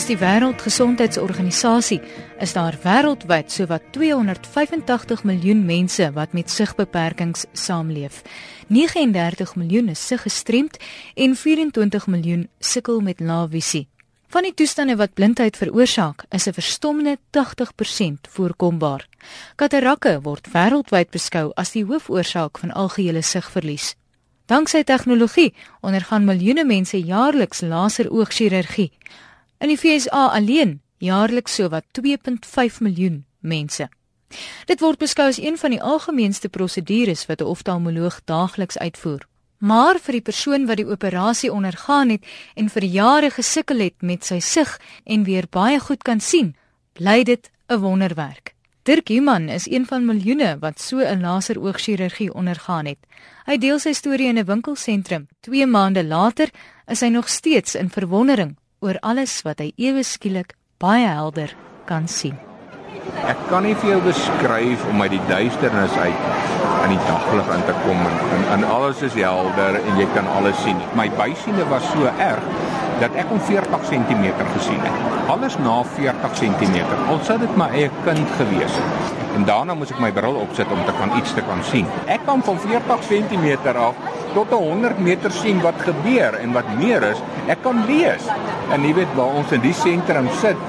Volgens die Wêreldgesondheidsorganisasie is daar wêreldwyd sowat 285 miljoen mense wat met sigbeperkings saamleef. 39 miljoen is siggestremd en 24 miljoen sukkel met laevisie. Van die toestande wat blindheid veroorsaak, is 'n verstommende 80% voorkombaar. Katarakke word wêreldwyd beskou as die hoofoorsaak van algehele sigverlies. Danksy tegnologie ondergaan miljoene mense jaarliks laseroogchirurgie. In die FSA alleen jaarliks sowat 2.5 miljoen mense. Dit word beskou as een van die algemeenste prosedures wat 'n oftalmoloog daagliks uitvoer. Maar vir die persoon wat die operasie ondergaan het en vir jare gesukkel het met sy sig en weer baie goed kan sien, bly dit 'n wonderwerk. Dirk Human is een van miljoene wat so 'n laseroogchirurgie ondergaan het. Hy deel sy storie in 'n winkelsentrum. 2 maande later is hy nog steeds in verwondering oor alles wat hy ewe skielik baie helder kan sien. Ek kan nie vir jou beskryf om uit die duisternis uit in die daglig in te kom en, en, en alles is helder en jy kan alles sien. My bysiene was so erg dat ek om 40 cm gesien het. Alles na 40 cm. Al sou dit my eie kind gewees het. En daarna moes ek my bril opsit om te kan iets te kan sien. Ek kan van 40 cm af tot 100 meter sien wat gebeur en wat meer is, ek kan lees. En jy weet waar ons in die sentrum sit,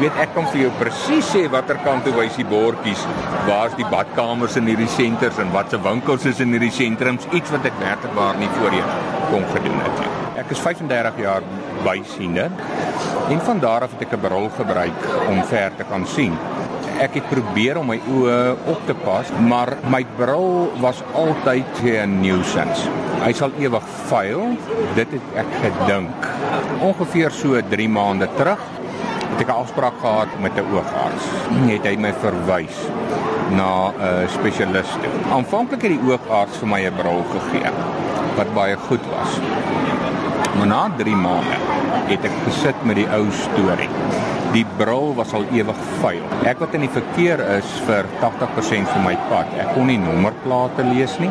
weet ek kan vir jou presies sê watter kant toe wys die bordjies, waar's die badkamers in hierdie senters en watse winkels is in hierdie sentrums, iets wat ek werklik waar nie voorheen kon gedoen het nie. Ek is 35 jaar bysiende en van daar af het ek 'n bril gebruik om ver te kan sien ek het probeer om my oë op te pas, maar my bril was altyd 'n nuisance. Hy sal ewig faal. Dit het ek gedink. Ongeveer so 3 maande terug het ek 'n afspraak gehad met 'n oogarts. Net hy my verwys na 'n spesialis. Aanvanklik het die oogarts vir my 'n bril gegee wat baie goed was. Maar na 3 maande het ek gesit met die ou storie die bril was al ewig vuil. Ek wat in die verkeer is vir 80% van my pad. Ek kon nie nommerplate lees nie.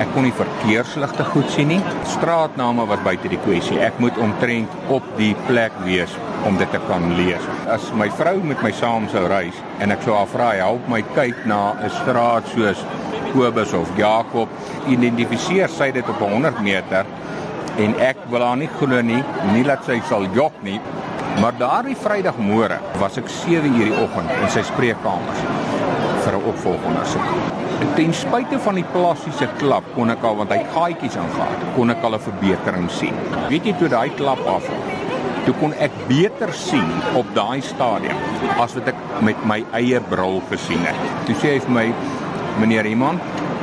Ek kon nie verkeersligte goed sien nie. Straatname was buite die kwessie. Ek moet omtrent op die plek wees om dit te kan lees. As my vrou met my saam sou reis en ek sou haar vra help my kyk na 'n straat soos Kobus of Jakob, identifiseer sy dit op 100 meter en ek wil haar nie glo nie, nie laat sy sal jok nie. Maar daardie Vrydagmôre was ek 7:00 die oggend in sy spreekkamer vir 'n opvolgondersoek. Ten spyte van die plastiese klap kon ek al want hy gaatjies aangaan, kon ek al 'n verbetering sien. Weet jy toe daai klap af Toe kon ek beter sien op daai stadium as wat ek met my eie bril gesien het. Toe sê hy vir my, meneer Iman,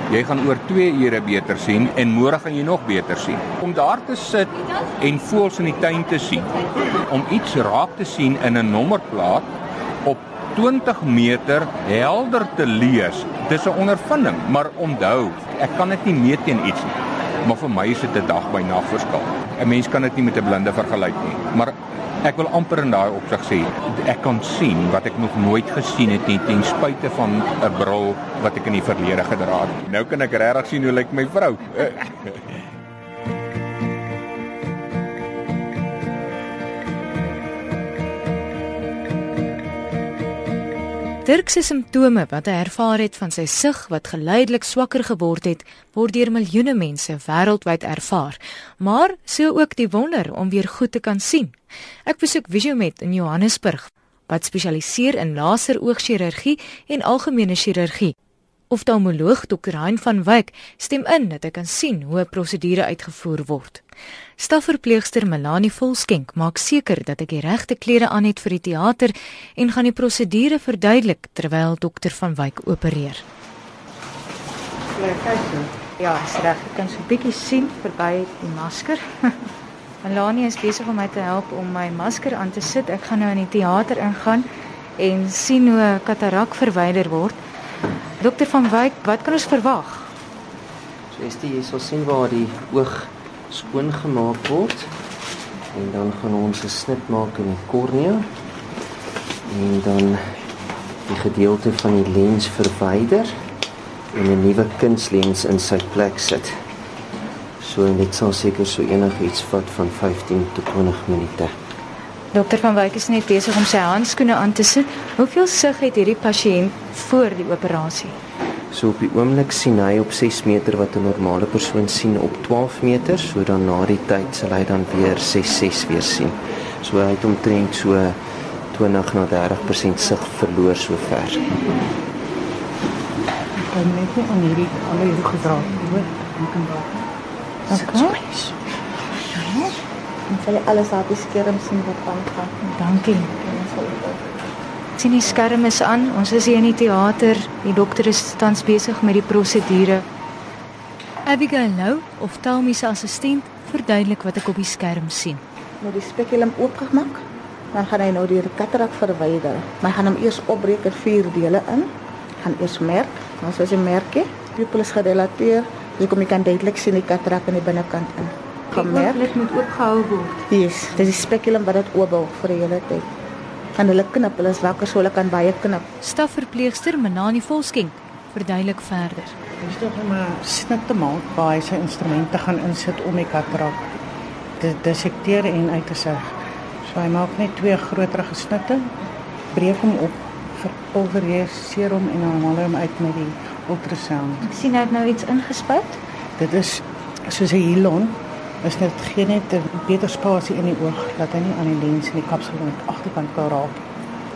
Jy gaan oor 2 ure beter sien en môre gaan jy nog beter sien. Om daar te sit en voels in die tuin te sien, om iets raak te sien in 'n nommerplaat op 20 meter helder te lees, dis 'n ondervinding, maar onthou, ek kan dit nie meet teen iets nie. Maar vir my is dit 'n dag by nag verskil. 'n Mens kan dit nie met 'n blinde vergelyk nie, maar Ek wil amper in daai opsig sê ek kan sien wat ek nog nooit gesien het nie ten spyte van 'n bril wat ek in die verlede gedra het. Nou kan ek regtig sien hoe lyk my vrou. Dirk se simptome wat hy ervaar het van sy sig wat geleidelik swakker geword het, word deur miljoene mense wêreldwyd ervaar, maar so ook die wonder om weer goed te kan sien. Ek besoek Visiomet in Johannesburg wat spesialiseer in laseroogchirurgie en algemene chirurgie. Oftalmoloog Dr. Hein van Wyk stem in dat hy kan sien hoe 'n prosedure uitgevoer word. Stafverpleegster Melanie Volskenk maak seker dat ek die regte klere aan het vir die teater en gaan die prosedure verduidelik terwyl Dr. van Wyk opereer. Ja, is reg. Ek kan so 'n bietjie sien verby die masker. Melanie is besig om my te help om my masker aan te sit. Ek gaan nou in die teater ingaan en sien hoe 'n katarak verwyder word. Dokter van Wyk, wat kan ons verwag? So is dit jy sal sien waar die oog skoon gemaak word en dan gaan ons 'n snit maak in die kornea en dan die gedeelte van die lens verwyder en 'n nuwe kunslens in sy plek sit. So en dit sal seker so enigiets vat van 15 tot 20 minute. Dokter van Wyk is net besig om sy handskoene aan te sit. Hoeveel sig het hierdie pasiënt voor die operasie? So op die oomblik sien hy op 6 meter wat 'n normale persoon sien op 12 meter, so dan na die tyd sal hy dan weer 6 weer sien. So hy het omtrent so 20 na 30% sig verloor sover. Ek kan net nie aan hierdie al hierdie gedra hoor. Ek kan daar. Okay. Dan sal jy alles op die skerm sien wat aangaan. Dankie. Sien die skerm is aan. Ons is hier in die teater. Die dokter is tans besig met die prosedure. Abigail Lou, of Talmi se assistent, verduidelik wat ek op die skerm sien. Nou die spekulum oopgemaak. Dan gaan hy nou die katarak verwyder. Maar gaan hom eers opbreek in vier dele in. Gaan eers merk. Dan soos jy merk, pupil is gerelateer. Jy kom jy kan duidelik sien die katarak aan die binnekant in. Gemerk. Dit moet oopgehou word. Yes, dis die spekulum wat dit oopbou vir die hele tyd. Kan hulle knip, hulle is wakker so hulle kan baie knip. Stafverpleegster Manani Volskenk verduidelik verder. Dis tog om 'n snit te maak waar hy sy instrumente gaan insit om die katarak te dissekteer en uit te sug. So hy maak net twee groter gesnitte, breek hom op, verpulveriseer hom en dan haal hy hom uit met die ultrasound. Ek sien hy het nou iets ingespuit. Dit is soos 'n hilon. Is net gee net 'n beter spasie in die oog dat hy nie aan die lens en die kapsel aan die agterkant kan raak.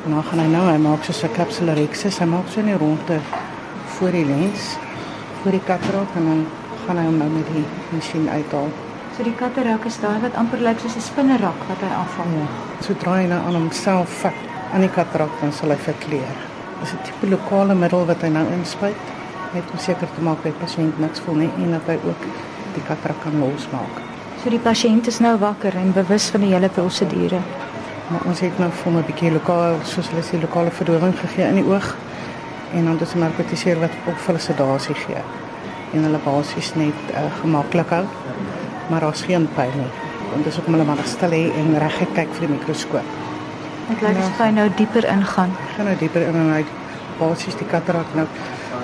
En dan gaan hy nou, hy maak so 'n kapsularexis, hy maak so 'n ronde voor die lens, voor die katarak en dan gaan hy hom nou met die masjien uithaal. So die katarak is daai wat amper lyk soos 'n spinnerak wat hy afvang. Ja. Sodra hy nou aan homself vat aan die katarak dan sal hy verkleur. Dis 'n tipe lokale middel wat hy nou inspuit net om seker te maak dat die pasiënt niks voel nie en dat hy ook die katarak kan losmaak. So die pasiënt is nou wakker en bewus van die hele prosedure. Maar ons het nou vir 'n bietjie lokaal soos hulle sê lokale verdowing gegee in die oog en dan dis narkotiseer wat ook vir hulle sedasie gee. En hulle basies net uh, gemaklik hou. Maar daar's geen pyn nie. Want dis ook om hulle maar stil hê en reg kyk vir die mikroskoop. Dit lyk asof hy nou dieper ingaan. Ek gaan nou dieper in en hy basies die katarak nou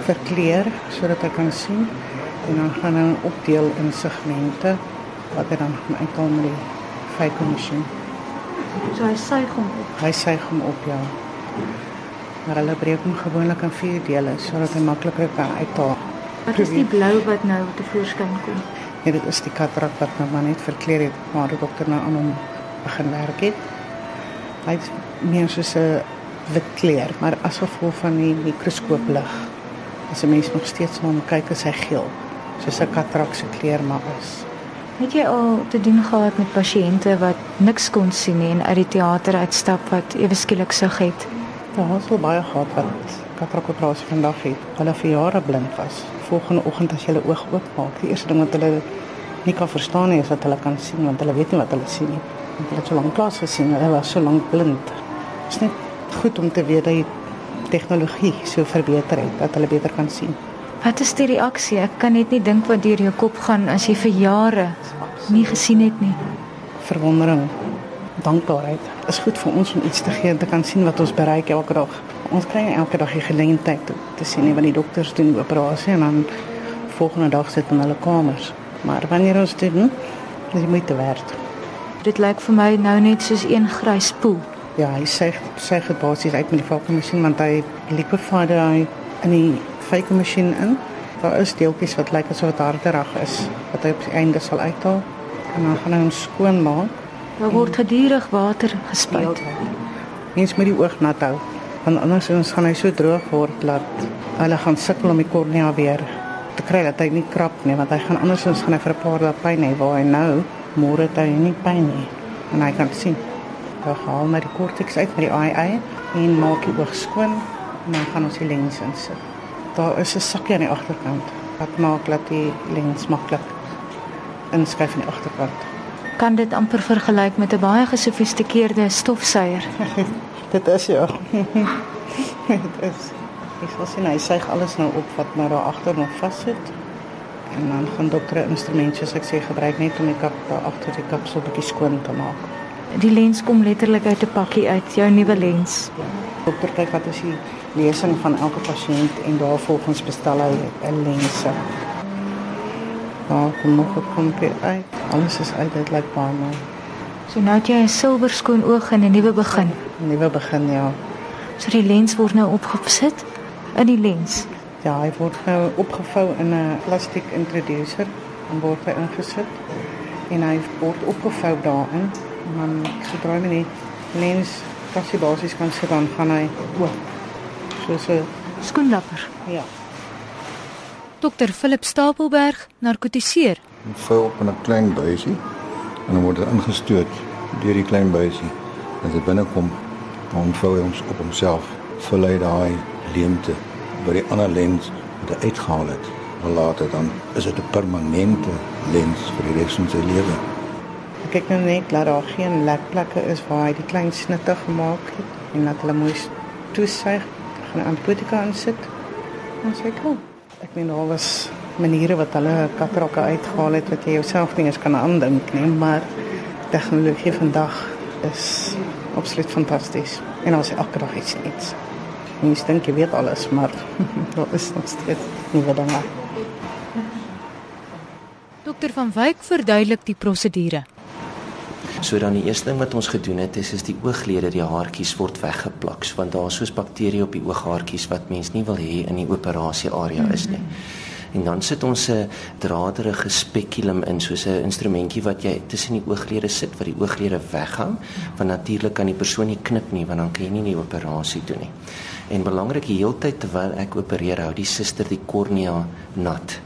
verkleur sodat hy kan sien en dan gaan hy opdeel in segmente wat hy dan gaan uithaal met die fykomasjien. So hy suig hom op. Hy suig hom op ja. Maar hulle breek hom gewoonlik in vier dele sodat hy makliker kan uithaal. Wat is die blou wat nou te voorskyn kom? Ja, dit is die katarak wat nou maar net verkleur het, maar die dokter nou aan hom begin werk het. Hy het meer soos 'n wit kleur, maar as gevolg van die mikroskooplig as 'n mens nog steeds na hom kyk, is hy geel, soos 'n katarak se kleur maar is. Het jy al te doen gehad met pasiënte wat niks kon sien nie en uit die teater uitstap wat ewe skielik sug het? Ja, ons het baie gehad wat katarakoperasie vandag het. Hulle vir jare blind was. Volgende oggend as jy hulle oog oopmaak, die eerste ding wat hulle nie kan verstaan nie is dat hulle kan sien want hulle weet nie wat hulle sien nie. Want hulle het so lank klas gesien, hulle was so lank blind. Dit is net goed om te weet dat die tegnologie so verbeter het dat hulle beter kan sien. Wat is die reaksie? Ek kan net nie dink wat deur jou kop gaan as jy vir jare nie gesien het nie. Verwondering, dankbaarheid. Dit is goed vir ons om iets te gee en te kan sien wat ons bereik elke dag. Ons kry elke dag die geleentheid te, te sien nie want die dokters doen die operasie en dan volgende dag sit in hulle kamers. Maar wanneer ons dit doen, is dit moeite werd. Dit lyk vir my nou net soos een grys poel. Ja, hy sê sê dit basies uit met die valkemasjien want hy liquefy hy in die valkemasjien in. Daar is deeltjies wat lyk asof dit harderig is wat hy op die einde sal uithaal en dan gaan hy hom skoon maak. Daar word gedurig water gespuit. Mens moet die oog nat hou want anders ons gaan hy so droog word dat hulle gaan sukkel om die kornea weer te kry dat hy nie krap nie want hy gaan anders ons gaan hy vir 'n paar dae pyn hê waar hy nou môre het hy nie pyn nie en hy kan sien. Hy haal net die korteks uit met die AI en maak die oog skoon en dan gaan ons die lens insit. Daar is 'n sakkie aan die agterkant wat maak dat die lens maklik inskuif in die agterkant. Kan dit amper vergelyk met 'n baie gesofistikeerde stofsuier? Dit is ja. dit is. Ek sal sien hy suig alles nou op wat nou daar agter nog vassit. En dan gaan dokter instrumente soos ek sê gebruik net om die kap daar agter die kapsel bietjie skoon te maak. Die lens kom letterlik uit 'n pakkie uit, jou nuwe lens. Dokter kyk wat is die lesing van elke pasiënt en daarvolgens bestel hy 'n lens. Daar kom nog 'n klompie uit. Alles is uit, dit lyk baie mooi. So nou het jy 'n silwer skoon oog en 'n nuwe begin. Nuwe begin ja. So die lens word nou opgesit in die lens. Ja, hy word nou opgevou in 'n plastiek introducer en word hy ingesit en hy word opgevou daarin en dan sodra jy net lens kassie basies kan sit dan gaan hy oop. Soos 'n Skoenlapper. ja. Dr Philip Stapelberg narkotiseer. vou op in 'n klein buisie en dan word dit ingestoot deur die klein buisie. As dit binnekom, dan ontvou hy ons op homself. Vul hy daai leemte by die ander lens wat hy uitgehaal het. Maar later dan is dit 'n permanente lens vir die res van sy lewe. Ek kyk nou net dat daar geen lekplekke is waar hy die klein snitte gemaak het en dat hulle moes toesuig, gaan antibiotika insit. En sê kom. Ek meen daar was maniere wat hulle katrakke uitgehaal het wat jy jouself nie eens kan aandink nie, maar tegnologie vandag is absoluut fantasties. En ons elke dag iets iets. Jy dink jy weet alles, maar daar is nog steeds nuwe dinge. Dr van Wyk verduidelik die prosedure. So dan die eerste ding wat ons gedoen het is is die ooglede, die haartjies word weggeplak want daar is soos bakterieë op die ooghaartjies wat mens nie wil hê in die operasie area is nie. En dan sit ons 'n draderige speculum in soos 'n instrumentjie wat jy tussen die ooglede sit wat die ooglede weghang want natuurlik kan die persoon nie knip nie want dan kan jy nie die operasie doen nie. En belangrik die heeltyd terwyl ek opereer hou die suster die kornea nat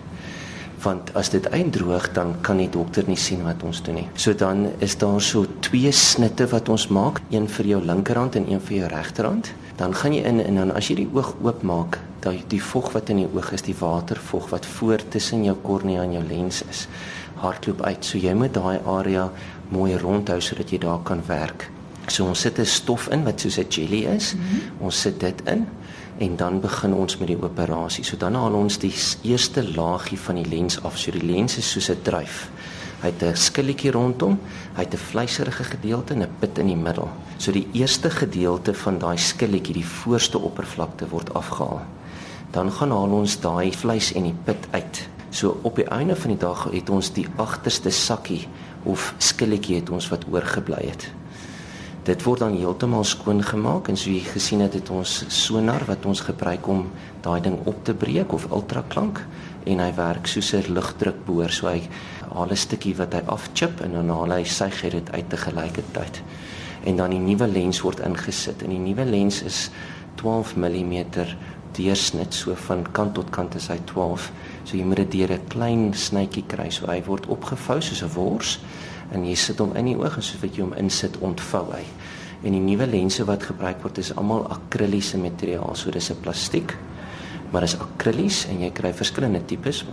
want as dit eindroog dan kan die dokter nie sien wat ons doen nie. So dan is daar so twee snitte wat ons maak, een vir jou linkerhand en een vir jou regterhand. Dan gaan jy in en dan as jy die oog oopmaak, daai die vog wat in die oog is, die watervog wat voor tussen jou kornea en jou lens is, hardloop uit. So jy moet daai area mooi rondhou sodat jy daar kan werk. So ons sit 'n stof in wat soos 'n jelly is. Mm -hmm. Ons sit dit in en dan begin ons met die operasie. So dan haal ons die eerste laagie van die lens af. So die lens is soos 'n dryf. Hy het 'n skilletjie rondom, hy het 'n vleiserige gedeelte en 'n pit in die middel. So die eerste gedeelte van daai skilletjie, die voorste oppervlakte word afgehaal. Dan gaan haal ons daai vleis en die pit uit. So op die einde van die dag het ons die agterste sakkie of skilletjie het ons wat oorgebly het. Dit word dan heeltemal skoon gemaak en so jy gesien het het ons sonar wat ons gebruik om daai ding op te breek of ultraklank en hy werk soos 'n lugdrukboor so hy haal 'n stukkie wat hy afchip en dan haal hy suig hy dit uit te gelyke tyd. En dan die nuwe lens word ingesit en die nuwe lens is 12 mm deursnit so van kant tot kant is hy 12. So jy moet dit deur 'n klein snytjie kry so hy word opgevou soos 'n wors en jy sit hom in die oog en soos wat jy hom insit ontvou hy. En die nuwe lense wat gebruik word is almal akriliese materiaal, so dis 'n plastiek, maar is akrilies en jy kry verskillende tipes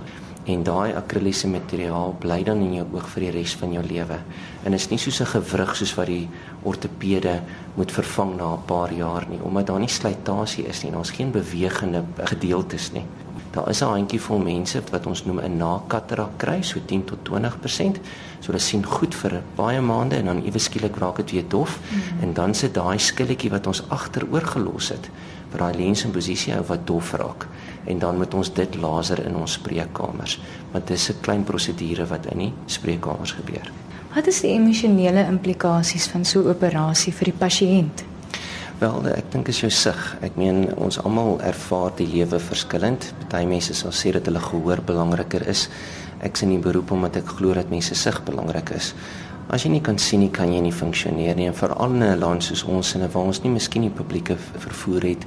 en daai akriliese materiaal bly dan in jou oog vir die res van jou lewe. En is nie soos 'n gewrig soos wat die ortopede moet vervang na 'n paar jaar nie, omdat daar nie slytasie is nie, daar's geen bewegende gedeeltes nie. Daar is 'n handjie vol mense wat ons noem 'n nakatarak kry, so 10 tot 20%. So hulle sien goed vir baie maande en dan ewe skielik raak dit weer dof mm -hmm. en dan sit daai skilletjie wat ons agteroor gelos het vir daai lens in posisie hou wat dof raak en dan moet ons dit laser in ons spreekkamers want dis 'n klein prosedure wat in die spreekkamers gebeur. Wat is die emosionele implikasies van so 'n operasie vir die pasiënt? Wel, ek dink is jou sig. Ek meen ons almal ervaar die lewe verskillend. Party mense sal sê dat hulle gehoor belangriker is. Ek sien die beroep omdat ek glo dat mense sig belangrik is. As jy nie kan sien nie, kan jy nie funksioneer nie. En veral in 'n land soos ons en waar ons nie miskien die publieke vervoer het.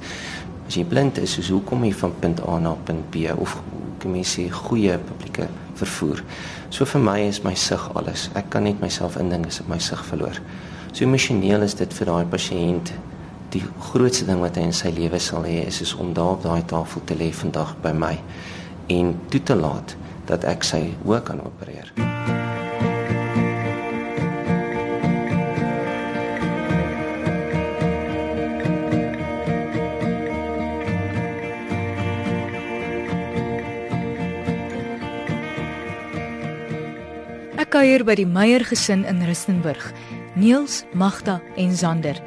As jy blind is, soos hoekom jy van punt A na punt B of kom jy sê goeie publieke vervoer. So vir my is my sig alles. Ek kan net myself indink as ek my sig verloor. So emosioneel is dit vir daai pasiënt die grootste ding wat hy in sy lewe sal hê is, is om daar op daai tafel te lê vandag by my en toe te laat dat ek sy oë kan opereer. Ek kuier by die Meyer gesin in Rustenburg. Niels, Magda en Zander.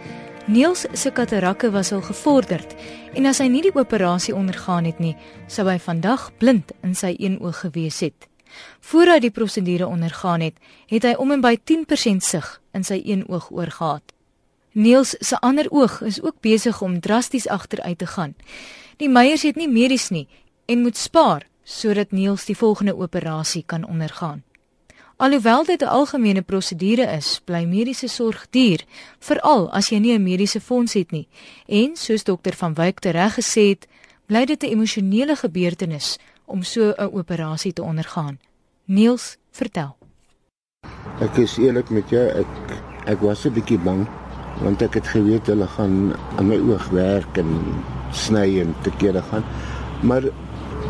Niels se katarakke was al gevorderd en as hy nie die operasie ondergaan het nie, sou hy vandag blind in sy een oog gewees het. Voordat hy die prosedure ondergaan het, het hy om en by 10% sig in sy een oog oorgehad. Niels se ander oog is ook besig om drasties agteruit te gaan. Die Meyers het nie medies nie en moet spaar sodat Niels die volgende operasie kan ondergaan. Alhoewel dit 'n algemene prosedure is, bly mediese sorg duur, veral as jy nie 'n mediese fonds het nie. En soos dokter van Wyk tereg gesê het, bly dit 'n emosionele gebeurtenis om so 'n operasie te ondergaan. Niels, vertel. Ek is eerlik met jou, ek ek was 'n bietjie bang want ek het geweet hulle gaan aan my oog werk en sny en te kere gaan. Maar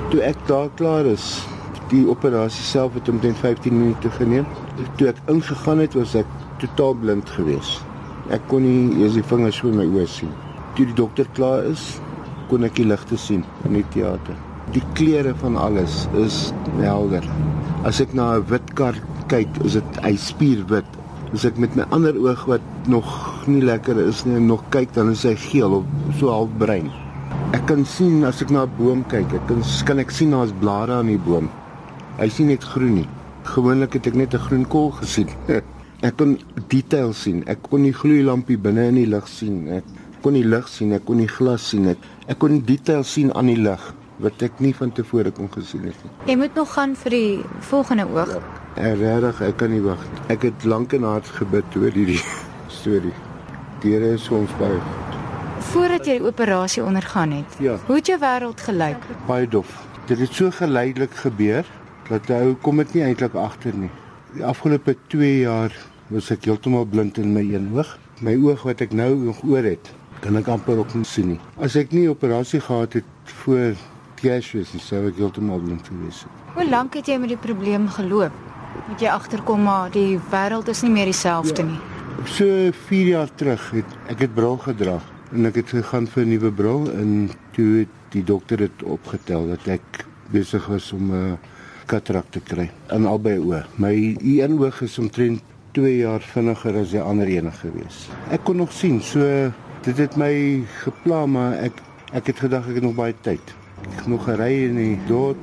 toe ek daar klaar is, die operasie self het omtrent 15 minute geneem. Toe ek ingegaan het, was ek totaal blind geweest. Ek kon nie eers die vingers voor my oë sien. Toe die dokter klaar is, kon ek die ligte sien in die teater. Die kleure van alles is helder. As ek na 'n wit kar kyk, is dit hy spierwit. As ek met my ander oog wat nog nie lekker is nie, nog kyk, dan is hy geel of so half bruin. Ek kan sien as ek na 'n boom kyk, ek kan kan ek sien daar's blare aan die boom. Hy sien net groen nie. Gewoonlik het ek net 'n groen kol gesien. ek kon detail sien. Ek kon die gloeilampie binne in die lig sien. Ek kon die lig sien, ek kon die glas sien. Ek, ek kon detail sien aan die lig wat ek nie van tevore kon gesien het nie. Jy moet nog gaan vir die volgende oog. Ja, regtig, ek kan nie wag nie. Ek het lank en hard gebid oor hierdie storie. Die Here is ons baie Voordat jy die operasie ondergaan het, ja. hoe het jou wêreld gelyk? Baie dof. Dit het so geleidelik gebeur dat hy kom dit nie eintlik agter nie. Die afgelope 2 jaar was ek heeltemal blind in my een oog. My oog wat ek nou nog oor het, kan ek amper ook nie sien nie. As ek nie operasie gehad het voor Kersfees, sou ek heeltemal blind gewees het. Hoe lank het jy met die probleem geloop? Moet jy agterkom maar die wêreld is nie meer dieselfde ja. nie. So 4 jaar terug het ek het bril gedra en ek het gegaan vir 'n nuwe bril en toe het die dokter dit opgetel dat ek besig was om 'n uh, katarak te kry in albei oë. My een oog is omtrent 2 jaar vinniger as die ander ene gewees. Ek kon nog sien, so dit het my gepla, maar ek ek het gedag ek het nog baie tyd. Ek het nog gery in die dorp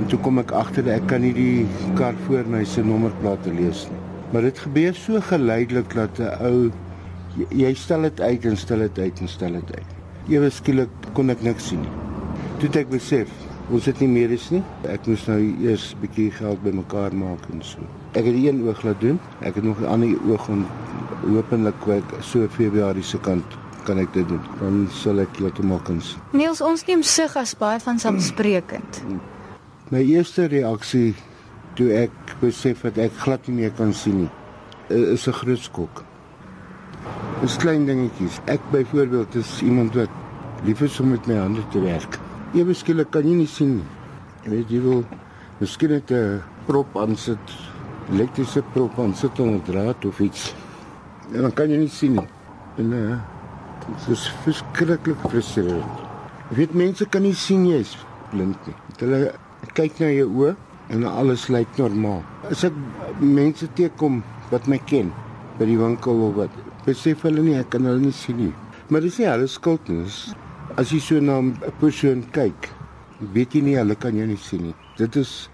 en toe kom ek agter dat ek kan nie die kar voor my se nommerplate lees nie. Maar dit gebeur so geleidelik dat 'n ou jy, jy stel dit uit en stel dit uit en stel dit uit. Ewe skielik kon ek niks sien nie. Toe het ek besef Ons het nie meer is nie. Ek moes nou eers 'n bietjie geld bymekaar maak en so. Ek het een oog laat doen. Ek het nog 'n ander oog om hopelik so Februarie se kant kan ek dit doen. Dan sal ek heeltemal kan sien. Niels, ons neem sig as baie van samesprekend. My eerste reaksie toe ek besef dat ek glad nie meer kan sien nie, is 'n groot skok. Dis klein dingetjies. Ek byvoorbeeld is iemand wat lief is om met my hande te werk ewe skielik kan jy nie sien nie. Jy weet jy wil miskien net 'n prop aan sit, elektriese prop aan sit op 'n draad of iets. En dan kan jy nie sien nie. En uh dit is verskriklik frustrerend. Jy weet mense kan nie sien jy's blind nie. Hulle kyk na jou oë en alles lyk normaal. As ek mense teekom wat my ken by die winkel of wat, besef hulle nie ek kan hulle nie sien nie. Maar dis nie hulle skuld nie. As jy so na 'n persoon kyk, weet jy nie hulle kan jou nie sien nie. Dit is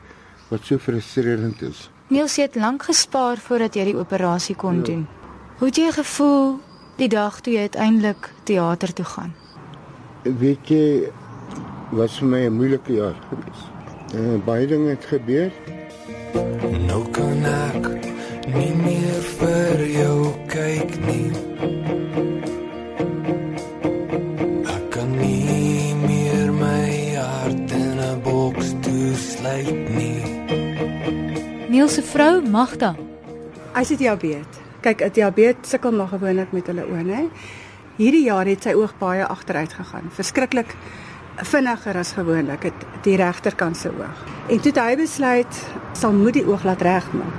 wat so frustrerend is. Niels het lank gespaar voordat jy die operasie kon ja. doen. Hoe het jy gevoel die dag toe jy uiteindelik teater toe gaan? Weet jy was vir my 'n moeilike jaar gewees. Uh, baie dinge het gebeur. Nou kan ek nie meer vir jou kyk nie. Niels se vrou Magda. Sy het diabetes. Kyk, 'n diabetes sukkel maar gewoonlik met hulle oë, hè. Hierdie jaar het sy oog baie agteruit gegaan. Verskriklik vinniger as gewoonlik het die regterkant se oog. En toe het hy besluit sal moet die oog laat regmaak.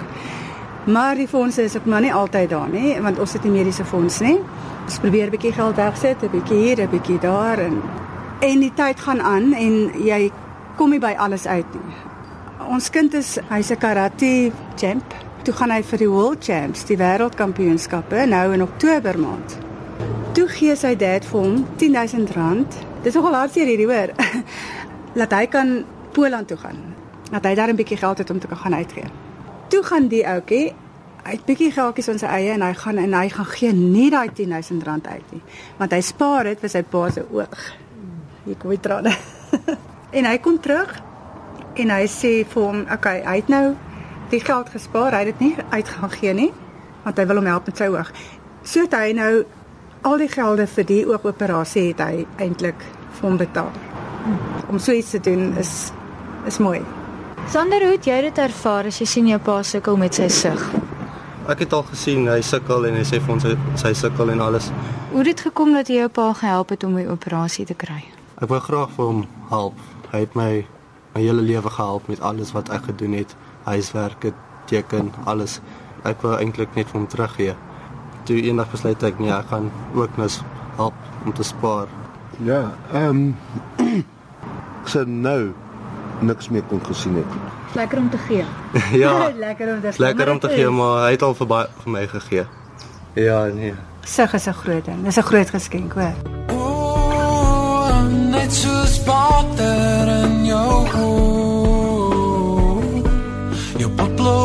Maar die fondse is ook maar nie altyd daar nie, want ons het nie mediese fonds nie. Ons probeer 'n bietjie geld wegsit, 'n bietjie hier, 'n bietjie daar en en die tyd gaan aan en jy kom nie by alles uit nie. Ons kind is hy's 'n karate champ. Toe gaan hy vir die World Champs, die wêreldkampioenskappe nou in Oktober maand. Toe gee sy dad vir hom R10000. Dis nogal hartseer hierdie hoor. Laat hy kan Poland toe gaan. dat hy daar 'n bietjie geld het om te kan gaan uitgee. Toe gaan die ouetjie hy het bietjie geldjies in sy eie en hy gaan en hy gaan gee nie daai 10000 rand uit nie, want hy spaar dit vir sy pa se oog. Hier kom hy trane. en hy kom terug en hy sê vir hom, "Oké, okay, hy het nou die geld gespaar. Hy het dit nie uitgaan gee nie, want hy wil hom help met sy oog." So het hy nou al die gelde vir die oogoperasie het hy eintlik vir hom betaal. Om so iets te doen is is mooi. Sander, hoe het jy dit ervaar as jy sien jou pa sukkel met sy sug? Ek het al gesien hy sukkel en hy sê vir ons hy, sy sukkel en alles. Hoe het dit gekom dat jy jou pa gehelp het om die operasie te kry? Ek wou graag vir hom help. Hy het my my hele lewe gehelp met alles wat ek gedoen het, huiswerk, teken, alles. Ek wou eintlik net vir hom teruggee. Toe eendag besluit ek nee, ek gaan ook nou help om te spaar. Ja, ehm um, so nou niks meer kon gesien het. Lekker om te gee. ja. lekker om te Lekker om te gee, maar hy het al vir baie vir my gegee. Ja, nee. Sug is 'n groot ding. Dis 'n groot geskenk, hoor. Net so spatter in jou oë. Jou potlo.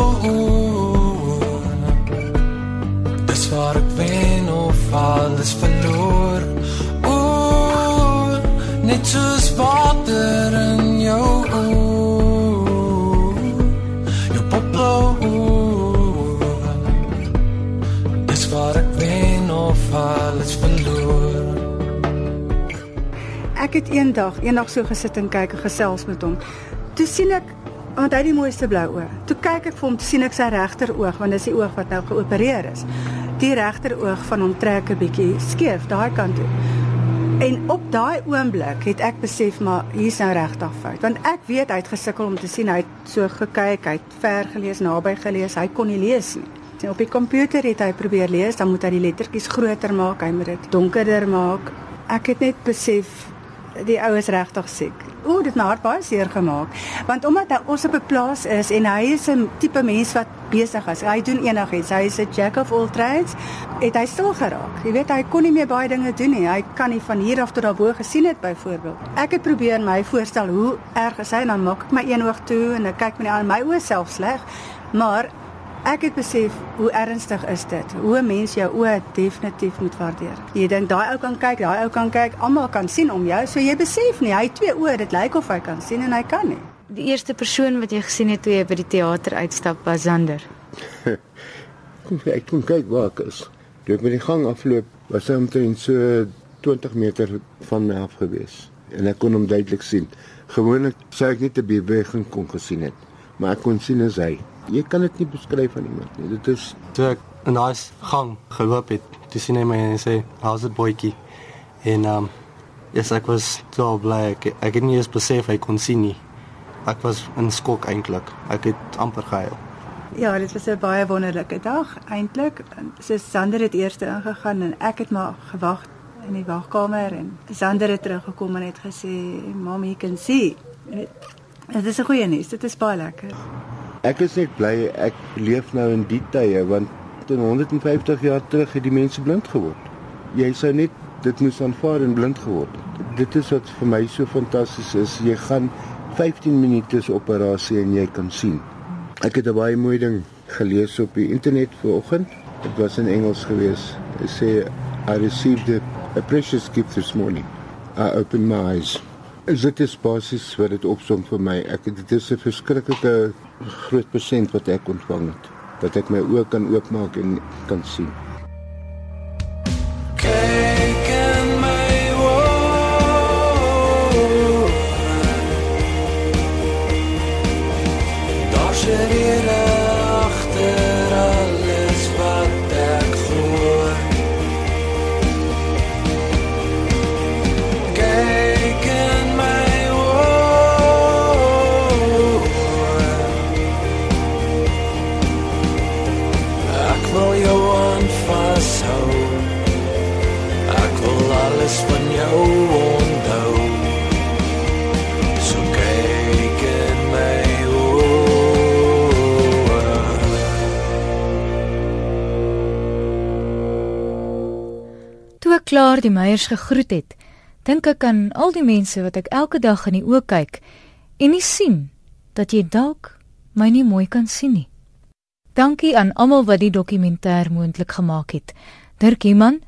Dis waar ek wen of alles verloor. Oh, net so spatter in eendag, eendag so gesit en kyk en gesels met hom. Toe sien ek want hy het die mooiste blou oë. Toe kyk ek vir hom, toe sien ek sy regter oog want dis die oog wat nou geopereer is. Die regter oog van hom trek 'n bietjie skeef daai kant toe. En op daai oomblik het ek besef maar hier's nou regtig fout want ek weet hy het gesukkel om te sien hy het so gekyk, hy het ver gelees, naby gelees, hy kon nie lees nie. En op die komputer het hy probeer lees, dan moet hy die lettertjies groter maak, hy moet dit donkerder maak. Ek het net besef die ou is regtig siek. O, dit het my baie seer gemaak. Want omdat hy ons op 'n plaas is en hy is 'n tipe mens wat besig is. Hy doen enigiets. Hy is 'n jack of all trades. Het hy stil geraak. Jy weet hy kon nie meer baie dinge doen nie. Hy kan nie van hier af tot daarbo gesien het byvoorbeeld. Ek het probeer my voorstel hoe erg is hy en dan maak ek my een oog toe en ek kyk met ander my oë self sleg. Maar Ek het besef hoe ernstig is dit. Hoe 'n mens jou oë definitief moet waardeer. Jy dink daai ou kan kyk, daai ou kan kyk, almal kan sien om jou, so jy besef nie hy het twee oë, dit lyk of hy kan sien en hy kan nie. Die eerste persoon wat jy gesien het toe jy by die teater uitstap was Sander. Kom ek kon kyk waar ek is. Toe ek met die gang afloop, was hy omtrent so 20 meter van my af gewees en ek kon hom duidelik sien. Gewoonlik sou ek net 'n beweging kon gesien het, maar ek kon sien as hy. Jy kan dit nie beskryf aan iemand nie. Dit is Toe ek in daai gang geloop het, toe sien hy my en hy sê, "How's it boytjie?" En ehm um, yes, ek was so bly ek, ek het nie eens besef hy kon sien nie. Ek was in skok eintlik. Ek het amper gehuil. Ja, dit was 'n baie wonderlike dag eintlik. So Sander het eers ingegaan en ek het maar gewag in die wagkamer en Sander het teruggekom en het gesê, "Mommy, you can see." Dit is 'n goeie nuus. Dit is baie lekker. Ek is net bly ek leef nou in die tye want teen 150 jaar terug het die mense blind geword. Jy sou net dit moes aanvaar en blind geword het. Dit is wat vir my so fantasties is. Jy gaan 15 minute se operasie en jy kan sien. Ek het 'n baie mooi ding gelees op die internet vanoggend. Dit was in Engels geweest. Dit sê I received a, a precious gift this morning. I opened my eyes. Dit is basies wat dit opsom vir my. Ek dit is 'n verskriklike groot persent wat ek ontvang het. Dat ek my oë kan oopmaak en kan sien. Klaar die Meyers gegroet het, dink ek aan al die mense wat ek elke dag in die oë kyk en nie sien dat jy dalk my nie mooi kan sien nie. Dankie aan almal wat die dokumentêr moontlik gemaak het. Dirk Iman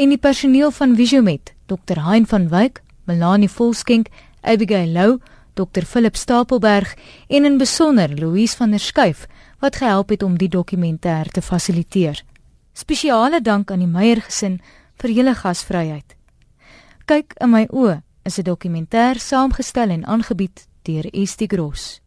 en die personeel van Visiomet, Dr. Hein van Wyk, Melanie Volskenk, Abigail Lou, Dr. Philip Stapelberg en in besonder Louise van der Schuyf wat gehelp het om die dokumentêr te fasiliteer. Spesiale dank aan die Meyer gesin vir julle gasvryheid. Kyk in my oë is 'n dokumentêr saamgestel en aangebied deur Estie Gross.